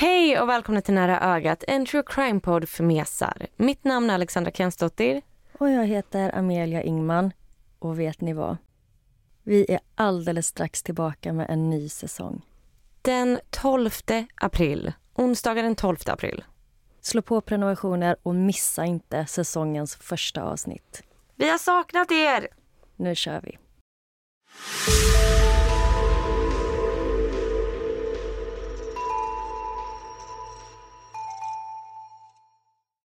Hej och välkomna till Nära ögat, en true crime-podd för mesar. Mitt namn är Alexandra Kensdottir. Och jag heter Amelia Ingman. Och vet ni vad? Vi är alldeles strax tillbaka med en ny säsong. Den 12 april, onsdagen den 12 april. Slå på prenumerationer och missa inte säsongens första avsnitt. Vi har saknat er! Nu kör vi.